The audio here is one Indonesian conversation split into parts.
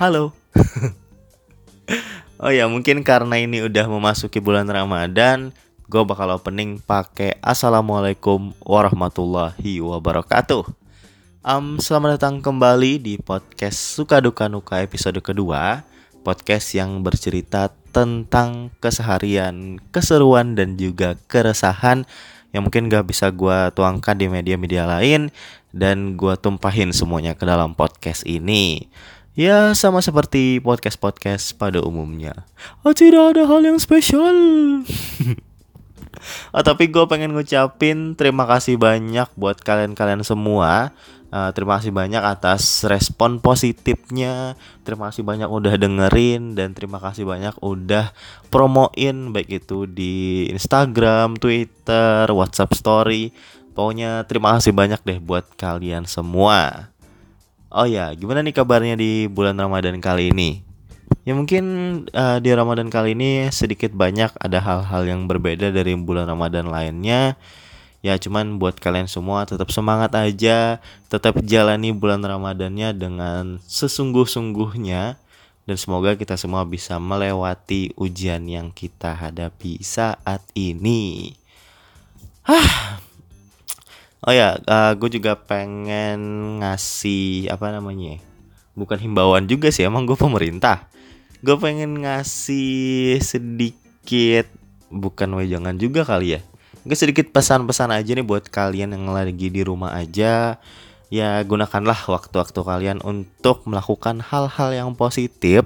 halo. oh ya, mungkin karena ini udah memasuki bulan Ramadan, gue bakal opening pakai Assalamualaikum warahmatullahi wabarakatuh. Um, selamat datang kembali di podcast Suka Duka Nuka episode kedua Podcast yang bercerita tentang keseharian, keseruan, dan juga keresahan Yang mungkin gak bisa gue tuangkan di media-media lain Dan gue tumpahin semuanya ke dalam podcast ini Ya sama seperti podcast-podcast pada umumnya Oh tidak ada hal yang spesial Oh, tapi gue pengen ngucapin terima kasih banyak buat kalian-kalian semua Uh, terima kasih banyak atas respon positifnya. Terima kasih banyak udah dengerin dan terima kasih banyak udah promoin baik itu di Instagram, Twitter, WhatsApp Story. Pokoknya terima kasih banyak deh buat kalian semua. Oh ya, gimana nih kabarnya di bulan Ramadan kali ini? Ya mungkin uh, di Ramadan kali ini sedikit banyak ada hal-hal yang berbeda dari bulan Ramadan lainnya ya cuman buat kalian semua tetap semangat aja tetap jalani bulan Ramadannya dengan sesungguh-sungguhnya dan semoga kita semua bisa melewati ujian yang kita hadapi saat ini Hah. Oh ya, uh, gue juga pengen ngasih apa namanya? Bukan himbauan juga sih, emang gue pemerintah. Gue pengen ngasih sedikit bukan wejangan juga kali ya Gak sedikit pesan-pesan aja nih buat kalian yang lagi di rumah aja Ya gunakanlah waktu-waktu kalian untuk melakukan hal-hal yang positif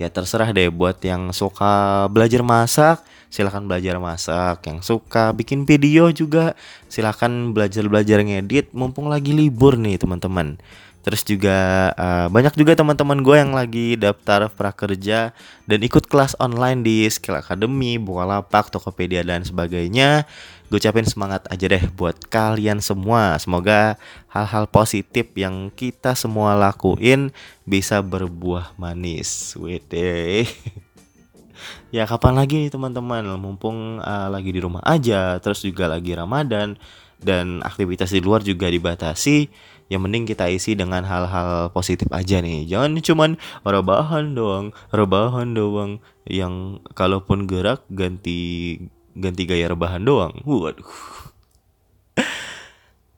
Ya terserah deh buat yang suka belajar masak Silahkan belajar masak Yang suka bikin video juga Silahkan belajar-belajar ngedit Mumpung lagi libur nih teman-teman Terus juga uh, banyak juga teman-teman gue yang lagi daftar prakerja dan ikut kelas online di Skill Academy, Bukalapak, Tokopedia dan sebagainya. Gue ucapin semangat aja deh buat kalian semua. Semoga hal-hal positif yang kita semua lakuin bisa berbuah manis. Wede. ya kapan lagi nih teman-teman mumpung uh, lagi di rumah aja terus juga lagi Ramadan dan aktivitas di luar juga dibatasi yang mending kita isi dengan hal-hal positif aja nih jangan cuman rebahan doang rebahan doang yang kalaupun gerak ganti ganti gaya rebahan doang. Waduh.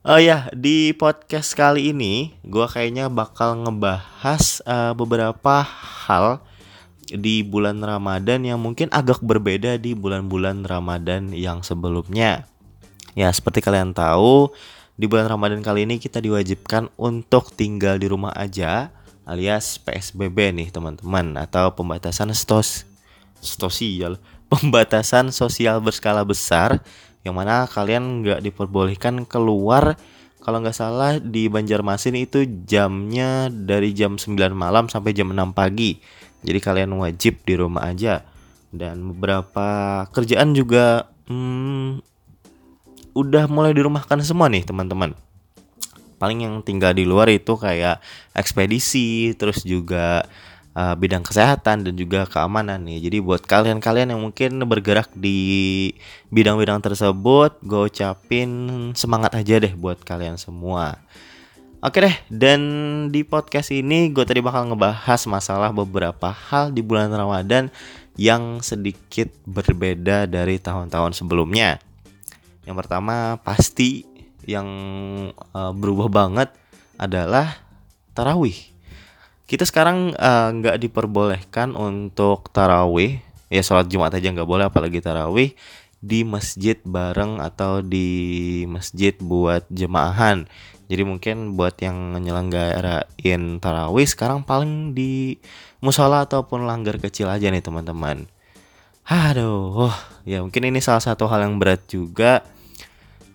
Oh ya, di podcast kali ini gue kayaknya bakal ngebahas uh, beberapa hal di bulan Ramadan yang mungkin agak berbeda di bulan-bulan Ramadan yang sebelumnya. Ya, seperti kalian tahu, di bulan Ramadan kali ini kita diwajibkan untuk tinggal di rumah aja alias PSBB nih teman-teman atau pembatasan stos sosial pembatasan sosial berskala besar yang mana kalian nggak diperbolehkan keluar. Kalau nggak salah di Banjarmasin itu jamnya dari jam 9 malam sampai jam 6 pagi. Jadi kalian wajib di rumah aja. Dan beberapa kerjaan juga hmm, udah mulai dirumahkan semua nih teman-teman. Paling yang tinggal di luar itu kayak ekspedisi terus juga uh, bidang kesehatan dan juga keamanan nih jadi buat kalian-kalian yang mungkin bergerak di bidang-bidang tersebut gue ucapin semangat aja deh buat kalian semua Oke deh, dan di podcast ini gue tadi bakal ngebahas masalah beberapa hal di bulan Ramadan yang sedikit berbeda dari tahun-tahun sebelumnya. Yang pertama pasti yang uh, berubah banget adalah tarawih. Kita sekarang eh, nggak uh, diperbolehkan untuk tarawih, ya sholat Jumat aja nggak boleh, apalagi tarawih di masjid bareng atau di masjid buat jemaahan. Jadi mungkin buat yang nyelenggarain tarawih sekarang paling di musola ataupun langgar kecil aja nih teman-teman. Aduh, oh, ya mungkin ini salah satu hal yang berat juga.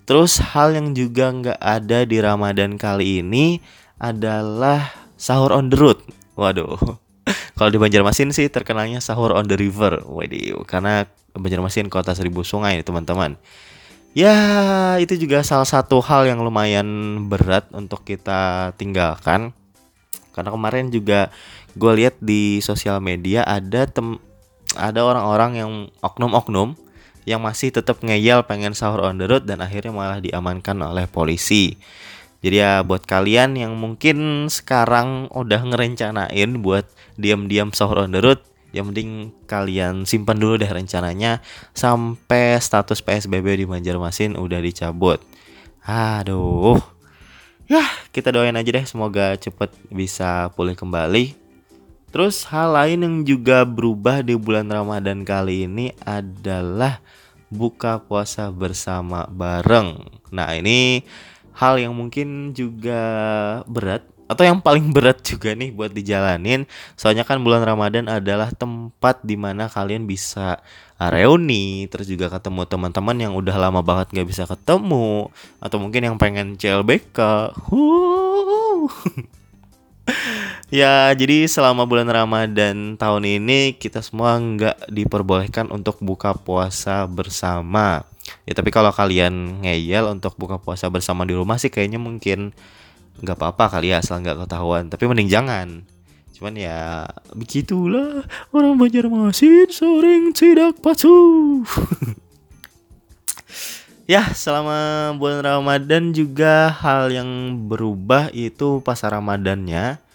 Terus hal yang juga nggak ada di Ramadan kali ini adalah sahur on the road. Waduh, kalau di Banjarmasin sih terkenalnya sahur on the river. Waduh, karena Banjarmasin kota seribu sungai teman-teman. Ya, itu juga salah satu hal yang lumayan berat untuk kita tinggalkan. Karena kemarin juga gue lihat di sosial media ada tem ada orang-orang yang oknum-oknum yang masih tetap ngeyel pengen sahur on the road dan akhirnya malah diamankan oleh polisi. Jadi ya buat kalian yang mungkin sekarang udah ngerencanain buat diam-diam sahur on the road, yang penting kalian simpan dulu deh rencananya sampai status PSBB di Banjarmasin udah dicabut. Aduh. Ya, kita doain aja deh semoga cepet bisa pulih kembali. Terus hal lain yang juga berubah di bulan Ramadan kali ini adalah buka puasa bersama bareng. Nah, ini hal yang mungkin juga berat atau yang paling berat juga nih buat dijalanin. Soalnya kan bulan Ramadan adalah tempat di mana kalian bisa reuni terus juga ketemu teman-teman yang udah lama banget gak bisa ketemu atau mungkin yang pengen CLBK ya jadi selama bulan Ramadan tahun ini kita semua nggak diperbolehkan untuk buka puasa bersama Ya tapi kalau kalian ngeyel untuk buka puasa bersama di rumah sih kayaknya mungkin nggak apa-apa kali ya asal nggak ketahuan. Tapi mending jangan. Cuman ya begitulah orang Banjarmasin sering tidak patuh. ya selama bulan Ramadan juga hal yang berubah itu pasar Ramadannya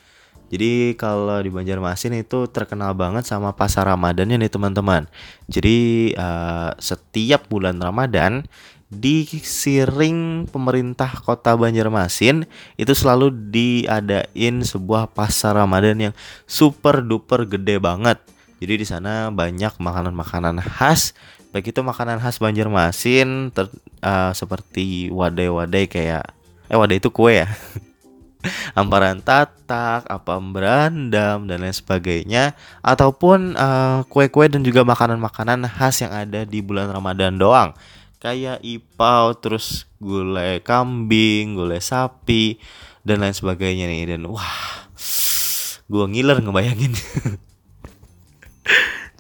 jadi kalau di Banjarmasin itu terkenal banget sama pasar Ramadannya nih teman-teman. Jadi uh, setiap bulan Ramadan di siring pemerintah kota Banjarmasin itu selalu diadain sebuah pasar Ramadan yang super duper gede banget. Jadi di sana banyak makanan-makanan khas, baik itu makanan khas Banjarmasin ter, uh, seperti wadai-wadai kayak eh wadai itu kue ya. amparan tatak, apa berandam dan lain sebagainya ataupun eh, kue-kue uh, dan juga makanan-makanan khas yang ada di bulan Ramadan doang. Kayak ipau, terus gulai kambing, gulai sapi dan lain sebagainya nih dan wah gua ngiler ngebayangin.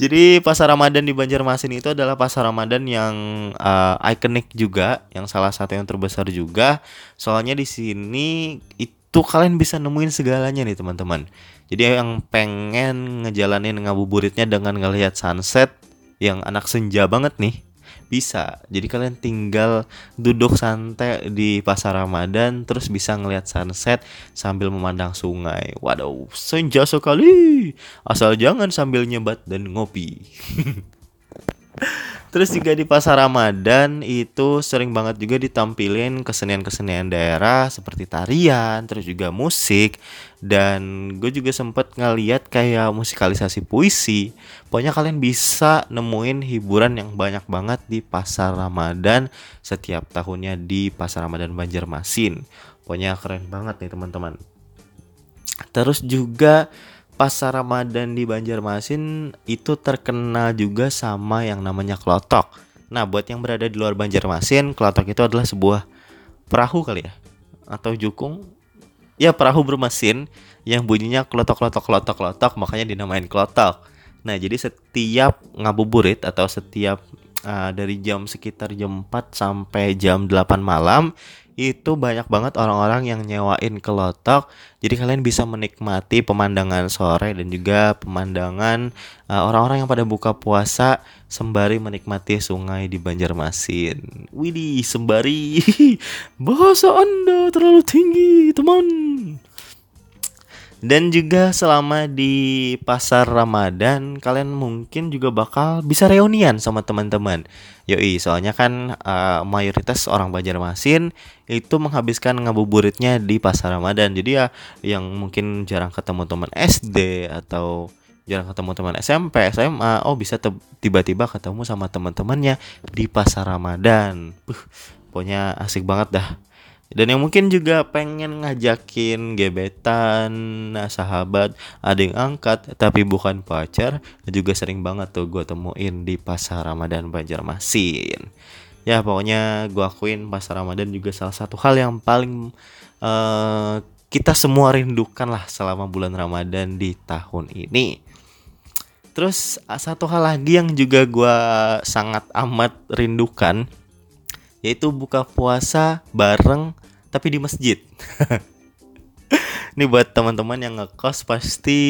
Jadi pasar Ramadan di Banjarmasin itu adalah pasar Ramadan yang uh, ikonik juga, yang salah satu yang terbesar juga. Soalnya di sini itu tuh kalian bisa nemuin segalanya nih teman-teman. Jadi yang pengen ngejalanin ngabuburitnya dengan ngelihat sunset yang anak senja banget nih bisa. Jadi kalian tinggal duduk santai di pasar Ramadan terus bisa ngelihat sunset sambil memandang sungai. Waduh, senja sekali. Asal jangan sambil nyebat dan ngopi. Terus juga di pasar Ramadan itu sering banget juga ditampilin kesenian-kesenian daerah seperti tarian, terus juga musik dan gue juga sempet ngeliat kayak musikalisasi puisi. Pokoknya kalian bisa nemuin hiburan yang banyak banget di pasar Ramadan setiap tahunnya di pasar Ramadan Banjarmasin. Pokoknya keren banget nih teman-teman. Terus juga pasar Ramadan di Banjarmasin itu terkenal juga sama yang namanya klotok. Nah, buat yang berada di luar Banjarmasin, klotok itu adalah sebuah perahu kali ya atau jukung. Ya, perahu bermesin yang bunyinya klotok-klotok klotok-klotok makanya dinamain klotok. Nah, jadi setiap ngabuburit atau setiap uh, dari jam sekitar jam 4 sampai jam 8 malam itu banyak banget orang-orang yang nyewain kelotok. Jadi kalian bisa menikmati pemandangan sore dan juga pemandangan uh, orang-orang yang pada buka puasa sembari menikmati sungai di Banjarmasin. Widih sembari. Bahasa anda terlalu tinggi teman dan juga selama di pasar Ramadan kalian mungkin juga bakal bisa reunian sama teman-teman. Yoi, soalnya kan uh, mayoritas orang Banjarmasin itu menghabiskan ngabuburitnya di pasar Ramadan. Jadi ya yang mungkin jarang ketemu teman SD atau jarang ketemu teman SMP, SMA, oh bisa tiba-tiba ketemu sama teman-temannya di pasar Ramadan. Uh, pokoknya asik banget dah dan yang mungkin juga pengen ngajakin gebetan nah sahabat ada yang angkat tapi bukan pacar juga sering banget tuh gue temuin di pasar Ramadan Banjarmasin. Ya pokoknya gue akuin pasar Ramadan juga salah satu hal yang paling uh, kita semua rindukan lah selama bulan Ramadan di tahun ini. Terus satu hal lagi yang juga gue sangat amat rindukan yaitu buka puasa bareng tapi di masjid. Ini buat teman-teman yang ngekos pasti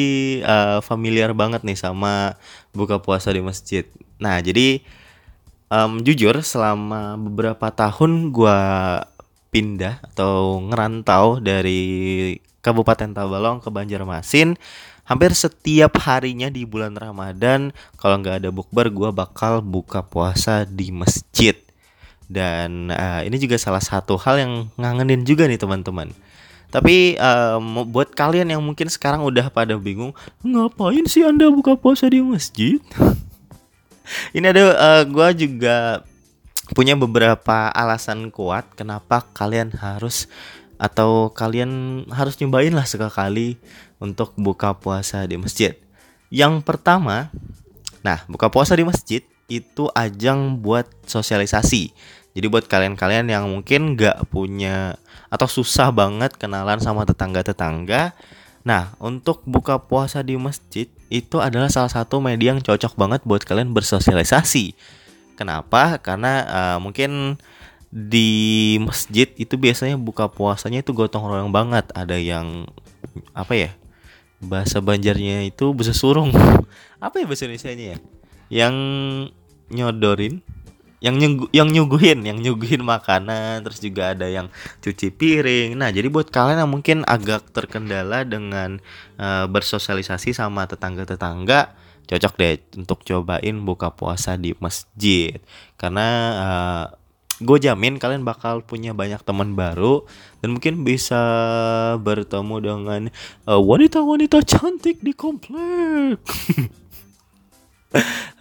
uh, familiar banget nih sama buka puasa di masjid. Nah, jadi um, jujur selama beberapa tahun gue pindah atau ngerantau dari Kabupaten Tabalong ke Banjarmasin hampir setiap harinya di bulan Ramadan kalau nggak ada bukber gue bakal buka puasa di masjid dan uh, ini juga salah satu hal yang ngangenin juga nih teman-teman tapi um, buat kalian yang mungkin sekarang udah pada bingung ngapain sih anda buka puasa di masjid ini ada uh, eh, gue juga punya beberapa alasan kuat kenapa kalian harus atau kalian harus nyobain lah sekali untuk buka puasa di masjid. Yang pertama, nah buka puasa di masjid itu ajang buat sosialisasi. Jadi buat kalian-kalian yang mungkin nggak punya atau susah banget kenalan sama tetangga-tetangga, nah untuk buka puasa di masjid itu adalah salah satu media yang cocok banget buat kalian bersosialisasi Kenapa? Karena uh, mungkin di masjid itu biasanya buka puasanya itu gotong royong banget. Ada yang apa ya? Bahasa Banjarnya itu bahasa surung. apa ya bahasa Indonesia-nya ya? Yang nyodorin yang nyugu, yang nyuguhin, yang nyuguhin makanan, terus juga ada yang cuci piring. Nah, jadi buat kalian yang mungkin agak terkendala dengan uh, bersosialisasi sama tetangga-tetangga, cocok deh untuk cobain buka puasa di masjid karena uh, eh, gue jamin kalian bakal punya banyak teman baru dan mungkin bisa bertemu dengan eh, wanita-wanita cantik di komplek.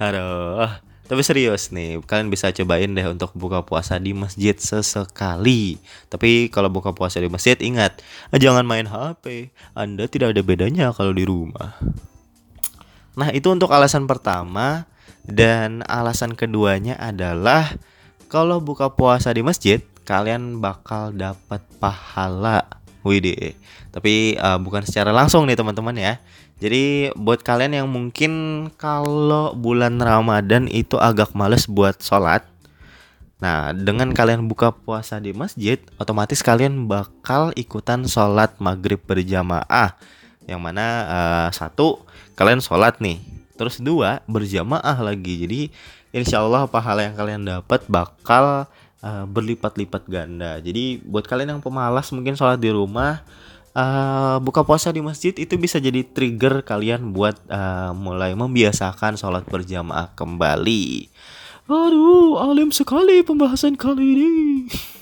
Aduh, tapi serius nih, kalian bisa cobain deh untuk buka puasa di masjid sesekali. Tapi kalau buka puasa di masjid ingat, jangan main HP. Anda tidak ada bedanya kalau di rumah. Nah, itu untuk alasan pertama dan alasan keduanya adalah kalau buka puasa di masjid, kalian bakal dapat pahala. Widih. Tapi uh, bukan secara langsung nih teman-teman ya. Jadi buat kalian yang mungkin kalau bulan Ramadan itu agak males buat sholat Nah, dengan kalian buka puasa di masjid, otomatis kalian bakal ikutan sholat maghrib berjamaah yang mana uh, satu kalian sholat nih terus dua berjamaah lagi jadi insya Allah pahala yang kalian dapat bakal uh, berlipat-lipat ganda. Jadi buat kalian yang pemalas mungkin sholat di rumah uh, buka puasa di masjid itu bisa jadi trigger kalian buat uh, mulai membiasakan sholat berjamaah kembali. Aduh alim sekali pembahasan kali ini.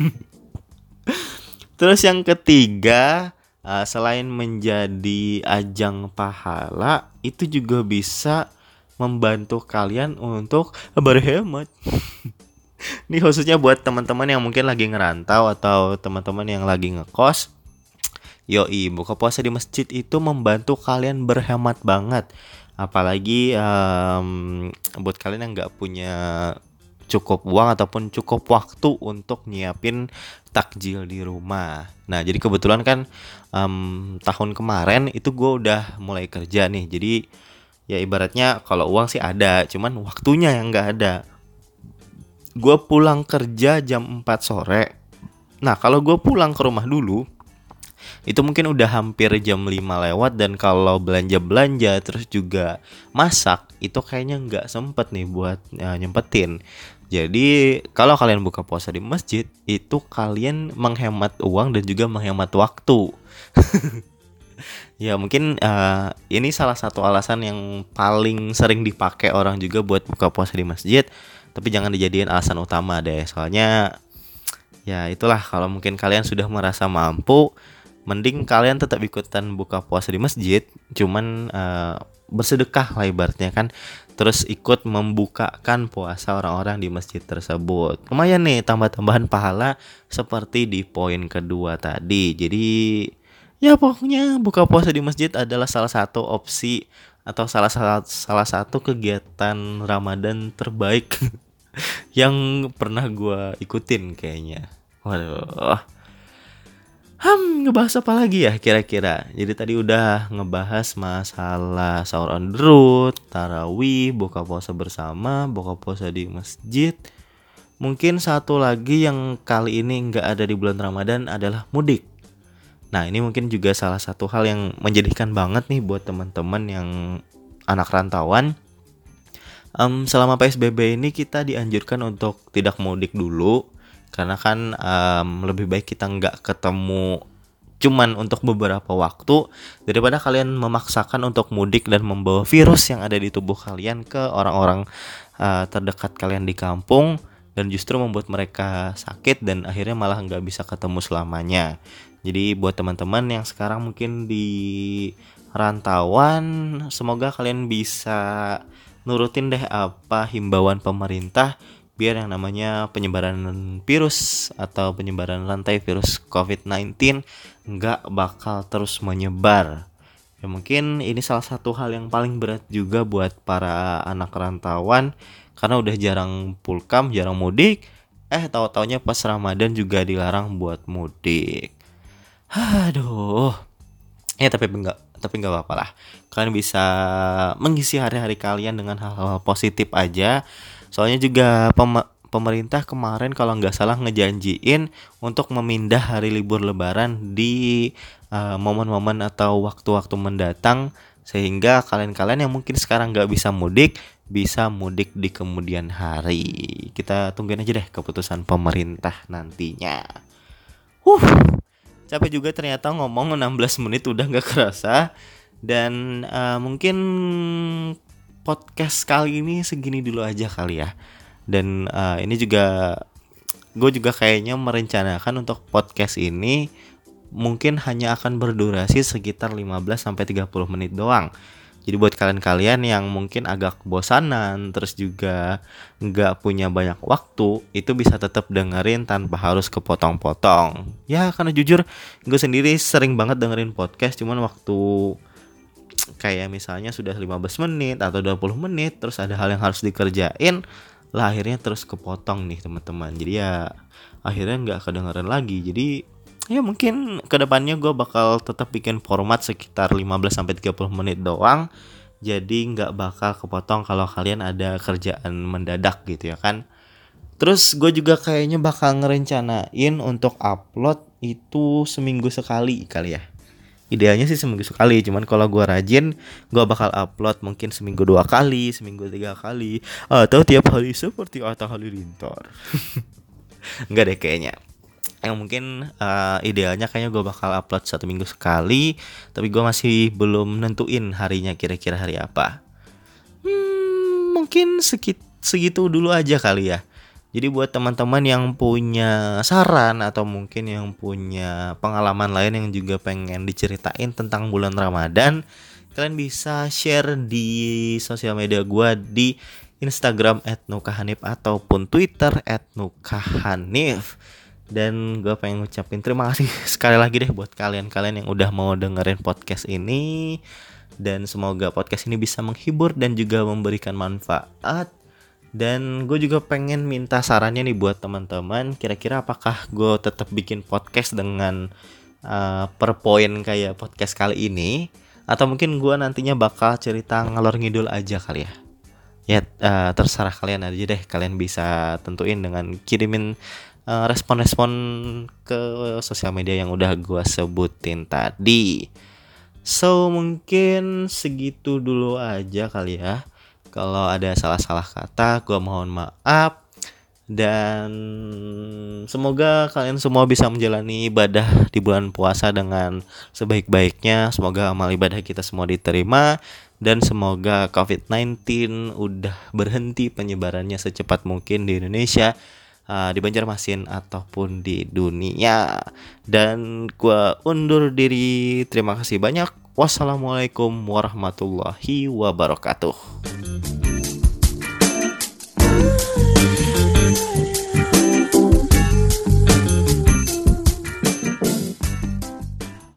Terus yang ketiga uh, selain menjadi ajang pahala itu juga bisa membantu kalian untuk berhemat. Ini khususnya buat teman-teman yang mungkin lagi ngerantau atau teman-teman yang lagi ngekos. Yoi, buka puasa di masjid itu membantu kalian berhemat banget. Apalagi um, buat kalian yang nggak punya cukup uang ataupun cukup waktu untuk nyiapin takjil di rumah. Nah, jadi kebetulan kan um, tahun kemarin itu gue udah mulai kerja nih. Jadi ya ibaratnya kalau uang sih ada, cuman waktunya yang nggak ada. Gue pulang kerja jam 4 sore. Nah, kalau gue pulang ke rumah dulu, itu mungkin udah hampir jam 5 lewat dan kalau belanja-belanja terus juga masak itu kayaknya nggak sempet nih buat uh, nyempetin jadi kalau kalian buka puasa di masjid itu kalian menghemat uang dan juga menghemat waktu. ya mungkin uh, ini salah satu alasan yang paling sering dipakai orang juga buat buka puasa di masjid. Tapi jangan dijadiin alasan utama deh. Soalnya ya itulah kalau mungkin kalian sudah merasa mampu, mending kalian tetap ikutan buka puasa di masjid. Cuman uh, bersedekah lah ibaratnya kan terus ikut membukakan puasa orang-orang di masjid tersebut. Lumayan nih tambah-tambahan pahala seperti di poin kedua tadi. Jadi ya pokoknya buka puasa di masjid adalah salah satu opsi atau salah salah, salah satu kegiatan Ramadan terbaik yang pernah gue ikutin kayaknya. Waduh. Hmm, ngebahas apa lagi ya kira-kira? Jadi tadi udah ngebahas masalah sahur on the road, tarawih, buka puasa bersama, buka puasa di masjid. Mungkin satu lagi yang kali ini nggak ada di bulan Ramadan adalah mudik. Nah ini mungkin juga salah satu hal yang menjadikan banget nih buat teman-teman yang anak rantauan. Um, selama PSBB ini kita dianjurkan untuk tidak mudik dulu karena kan um, lebih baik kita nggak ketemu cuman untuk beberapa waktu daripada kalian memaksakan untuk mudik dan membawa virus yang ada di tubuh kalian ke orang-orang uh, terdekat kalian di kampung dan justru membuat mereka sakit dan akhirnya malah nggak bisa ketemu selamanya. Jadi buat teman-teman yang sekarang mungkin di rantauan, semoga kalian bisa nurutin deh apa himbauan pemerintah biar yang namanya penyebaran virus atau penyebaran rantai virus COVID-19 nggak bakal terus menyebar. Ya mungkin ini salah satu hal yang paling berat juga buat para anak rantauan karena udah jarang pulkam, jarang mudik. Eh tahu-taunya pas Ramadan juga dilarang buat mudik. Aduh. Ya tapi enggak tapi nggak apa-apa lah. Kalian bisa mengisi hari-hari kalian dengan hal-hal positif aja Soalnya juga pem pemerintah kemarin kalau nggak salah ngejanjiin untuk memindah hari libur lebaran di eh, momen-momen uh, atau waktu-waktu mendatang sehingga kalian-kalian yang mungkin sekarang nggak bisa mudik bisa mudik di kemudian hari. Kita tungguin aja deh keputusan pemerintah nantinya. Huh, capek juga ternyata ngomong 16 menit udah nggak kerasa dan uh, mungkin podcast kali ini segini dulu aja kali ya. Dan uh, ini juga gue juga kayaknya merencanakan untuk podcast ini mungkin hanya akan berdurasi sekitar 15 sampai 30 menit doang. Jadi buat kalian-kalian yang mungkin agak bosanan terus juga nggak punya banyak waktu itu bisa tetap dengerin tanpa harus kepotong-potong. Ya karena jujur gue sendiri sering banget dengerin podcast cuman waktu kayak misalnya sudah 15 menit atau 20 menit terus ada hal yang harus dikerjain lah akhirnya terus kepotong nih teman-teman jadi ya akhirnya nggak kedengeran lagi jadi ya mungkin ke depannya gue bakal tetap bikin format sekitar 15 sampai 30 menit doang. Jadi nggak bakal kepotong kalau kalian ada kerjaan mendadak gitu ya kan. Terus gue juga kayaknya bakal ngerencanain untuk upload itu seminggu sekali kali ya. Idealnya sih seminggu sekali cuman kalau gue rajin gue bakal upload mungkin seminggu dua kali seminggu tiga kali atau tiap hari seperti Atta Halilintar. Enggak deh kayaknya yang mungkin uh, idealnya kayaknya gue bakal upload satu minggu sekali tapi gue masih belum nentuin harinya kira-kira hari apa hmm, mungkin sekit segitu dulu aja kali ya jadi buat teman-teman yang punya saran atau mungkin yang punya pengalaman lain yang juga pengen diceritain tentang bulan Ramadan, kalian bisa share di sosial media gue di Instagram @nukahanif ataupun Twitter @nukahanif. Dan gue pengen ngucapin terima kasih sekali lagi deh buat kalian-kalian yang udah mau dengerin podcast ini. Dan semoga podcast ini bisa menghibur dan juga memberikan manfaat dan gue juga pengen minta sarannya nih buat teman-teman. Kira-kira apakah gue tetap bikin podcast dengan uh, per poin kayak podcast kali ini, atau mungkin gue nantinya bakal cerita ngalor ngidul aja kali ya. Ya uh, terserah kalian aja deh. Kalian bisa tentuin dengan kirimin respon-respon ke sosial media yang udah gue sebutin tadi. So mungkin segitu dulu aja kali ya. Kalau ada salah-salah kata, gue mohon maaf. Dan semoga kalian semua bisa menjalani ibadah di bulan puasa dengan sebaik-baiknya. Semoga amal ibadah kita semua diterima. Dan semoga COVID-19 udah berhenti penyebarannya secepat mungkin di Indonesia uh, di Banjarmasin ataupun di dunia. Dan gue undur diri. Terima kasih banyak. Wassalamualaikum warahmatullahi wabarakatuh.